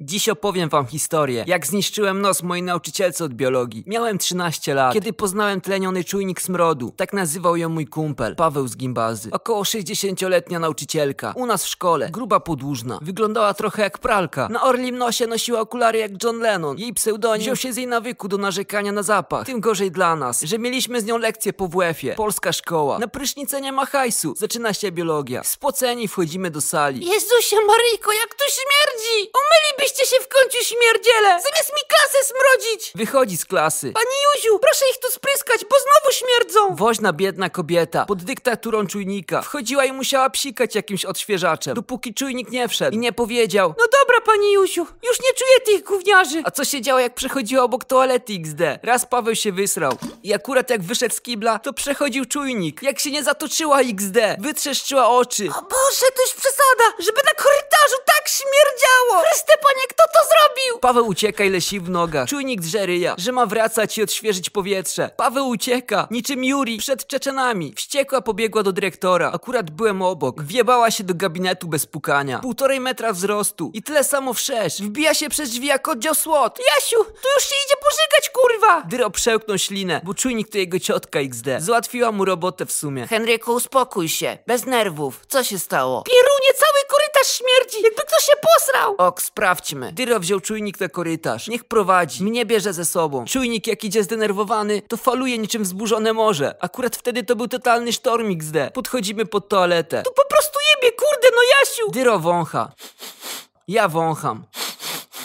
Dziś opowiem wam historię, jak zniszczyłem nos mojej nauczycielce od biologii. Miałem 13 lat, kiedy poznałem tleniony czujnik smrodu. Tak nazywał ją mój kumpel, Paweł z Gimbazy. Około 60-letnia nauczycielka. U nas w szkole, gruba podłużna. Wyglądała trochę jak pralka. Na orlim nosie nosiła okulary jak John Lennon. Jej pseudonim wziął się z jej nawyku do narzekania na zapach. Tym gorzej dla nas, że mieliśmy z nią lekcję po WF-ie. Polska szkoła. Na prysznicę nie ma hajsu. Zaczyna się biologia. Spoceni wchodzimy do sali. Jezusie Maryjko, jak tu śmierdzi! Końcu śmierdziele! Zamiast mi klasę smrodzić! Wychodzi z klasy. Pani Józiu, proszę ich tu spryskać, bo znowu śmierdzą! Woźna biedna kobieta, pod dyktaturą czujnika. Wchodziła i musiała psikać jakimś odświeżaczem, dopóki czujnik nie wszedł i nie powiedział No dobra, pani Józiu, już nie czuję tych gówniarzy! A co się działo jak przechodziła obok toalety XD? Raz Paweł się wysrał i akurat jak wyszedł z kibla, to przechodził czujnik. Jak się nie zatoczyła XD, wytrzeszczyła oczy. O Boże, to już przesada, żeby na korytarzu tak śmierdziało! Chryste panie, kto to zrobił? Paweł ucieka i lesi w nogach. Czujnik drze ryja, że ma wracać i odświeżyć powietrze. Paweł ucieka, niczym Yuri przed Czeczenami. Wściekła pobiegła do dyrektora. Akurat byłem obok. Wjebała się do gabinetu bez pukania. Półtorej metra wzrostu i tyle samo wszerz. Wbija się przez drzwi jak oddział SWAT. Jasiu, tu już się idzie pożygać, kurwa! Dyro przełknął ślinę, bo czujnik to jego ciotka XD. Załatwiła mu robotę w sumie. Henryku, uspokój się, bez nerwów. Co się stało? Pierunie, cały korytarz śmierdzi, jakby ktoś się posrał! Ok, sprawdźmy. Dyro wziął czujnik na korytarz. Niech prowadzi. Mnie bierze ze sobą. Czujnik jak idzie zdenerwowany, to faluje niczym wzburzone morze. Akurat wtedy to był totalny sztorm XD. Podchodzimy pod toaletę. Tu po prostu jebie, kurde, no Jasiu! Dyro wącha. Ja wącham.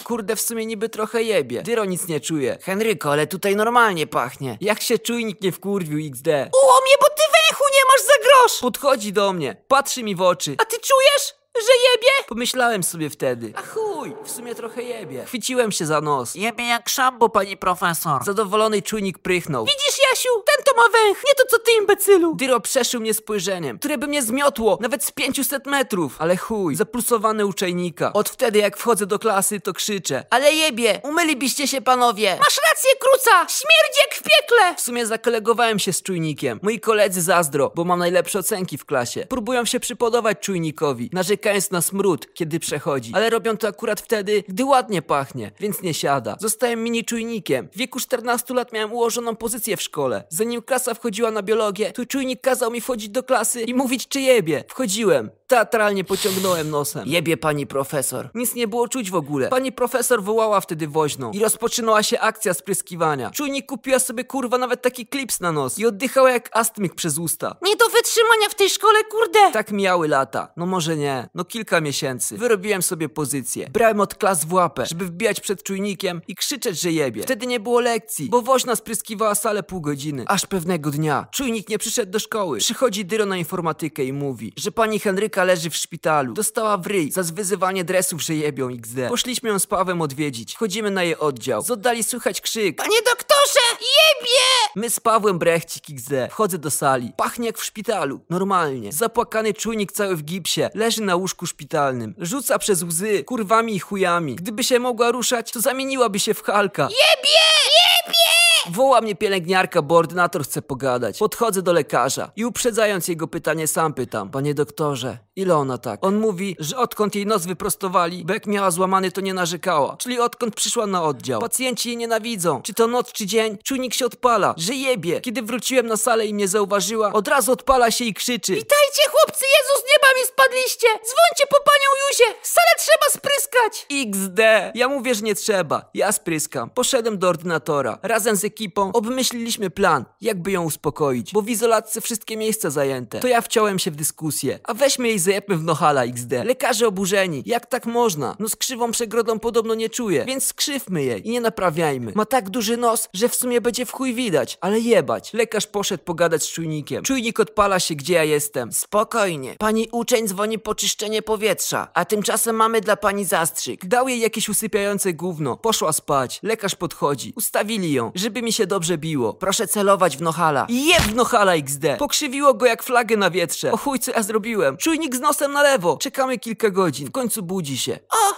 Kurde, w sumie niby trochę jebie. Dyro nic nie czuje. Henryko, ale tutaj normalnie pachnie. Jak się czujnik nie wkurwił XD. Uło mnie, bo ty węchu nie masz za grosz! Podchodzi do mnie, patrzy mi w oczy. A ty czujesz, że jebie? Pomyślałem sobie wtedy. A chuj, w sumie trochę jebie. Chwyciłem się za nos. Jebie jak szambo, pani profesor. Zadowolony czujnik prychnął. Widzisz, Jasiu, ten to ma węch, nie to co ty, imbecylu! Dyro przeszył mnie spojrzeniem, które by mnie zmiotło, nawet z 500 metrów. Ale chuj, zapulsowane uczajnika. Od wtedy jak wchodzę do klasy, to krzyczę. Ale jebie, umylibyście się panowie! Masz rację, kruca! Śmierdzi jak w piekle! W sumie zakolegowałem się z czujnikiem. Moi koledzy zazdro, bo mam najlepsze ocenki w klasie. Próbują się przypodobać czujnikowi, narzekając na smród, kiedy przechodzi. Ale robią to akurat wtedy, gdy ładnie pachnie, więc nie siada. Zostałem mini czujnikiem. W wieku 14 lat miałem ułożoną pozycję w szkole. Zanim klasa wchodziła na biologię, to czujnik kazał mi wchodzić do klasy i mówić czy jebie. Wchodziłem. Teatralnie pociągnąłem nosem. Jebie pani profesor. Nic nie było czuć w ogóle. Pani profesor wołała wtedy woźną i rozpoczynała się akcja spryskiwania. Czujnik kupiła sobie kurwa nawet taki klips na nos i oddychała jak astmik przez usta. Nie do wytrzymania w tej szkole, kurde! Tak mijały lata. No może nie. No kilka miesięcy. Wyrobiłem sobie pozycję. Brałem od klas w łapę, żeby wbijać przed czujnikiem i krzyczeć, że jebie. Wtedy nie było lekcji, bo woźna spryskiwała salę pół godziny. Aż pewnego dnia czujnik nie przyszedł do szkoły. Przychodzi Dyro na informatykę i mówi, że pani Henryka leży w szpitalu. Dostała w ryj za zwyzywanie dresów, że jebią XD. Poszliśmy ją z Pawem odwiedzić. Wchodzimy na jej oddział. Z oddali słychać krzyk. Panie doktorze, jebie! My z Pawłem Brechcik XD. Wchodzę do sali. Pachnie jak w szpitalu. Normalnie. Zapłakany czujnik cały w gipsie. Leży na łóżku szpitalnym. Rzuca przez łzy, kurwami i chujami. Gdyby się mogła ruszać, to zamieniłaby się w Halka. Jebie! Jebie! Woła mnie pielęgniarka, bo ordynator chce pogadać. Podchodzę do lekarza i uprzedzając jego pytanie sam pytam. Panie doktorze, ile ona tak? On mówi, że odkąd jej nos wyprostowali, jak miała złamany to nie narzekała. Czyli odkąd przyszła na oddział. Pacjenci jej nienawidzą. Czy to noc, czy dzień, czujnik się odpala, że jebie. Kiedy wróciłem na salę i mnie zauważyła, od razu odpala się i krzyczy. Witajcie chłopcy, Jezus, z nieba mi spadliście! Dzwońcie po panią Juzię, salę trzeba spryskać! XD! Ja mówię, że nie trzeba. Ja spryskam. Poszedłem do ordynatora. Razem z ekipą obmyśliliśmy plan, jakby ją uspokoić, bo w izolatce wszystkie miejsca zajęte. To ja wciąłem się w dyskusję. A weźmy jej zajebmy w nohala XD. Lekarze oburzeni. Jak tak można? No z krzywą przegrodą podobno nie czuje, więc skrzywmy jej i nie naprawiajmy. Ma tak duży nos, że w sumie będzie w chuj widać, ale jebać. Lekarz poszedł pogadać z czujnikiem. Czujnik odpala się, gdzie ja jestem. Spokojnie, pani uczeń dzwoni po czyszczenie powietrza, a tymczasem mamy dla pani zastrzyk. Dał jej jakieś usypiające gówno. Poszła spać. Lekarz podchodzi. Ustawili ją, żeby mi się dobrze biło. Proszę celować w nohala. Jeb w nohala XD. Pokrzywiło go jak flagę na wietrze. O chuj, co ja zrobiłem? Czujnik Z nosem na lewo. Czekamy kilka godzin. W końcu budzi się. O,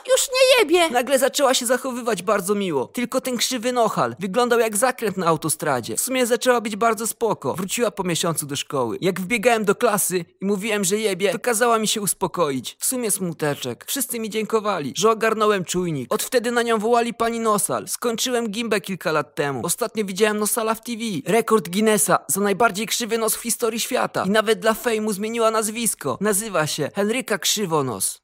Nagle zaczęła się zachowywać bardzo miło. Tylko ten krzywy nohal wyglądał jak zakręt na autostradzie. W sumie zaczęła być bardzo spoko. Wróciła po miesiącu do szkoły. Jak wbiegałem do klasy i mówiłem, że jebie, to kazała mi się uspokoić. W sumie smuteczek. Wszyscy mi dziękowali, że ogarnąłem czujnik. Od wtedy na nią wołali pani Nosal. Skończyłem gimbę kilka lat temu. Ostatnio widziałem Nosala w TV. Rekord Guinnessa za najbardziej krzywy nos w historii świata. I nawet dla fejmu zmieniła nazwisko. Nazywa się Henryka Krzywonos.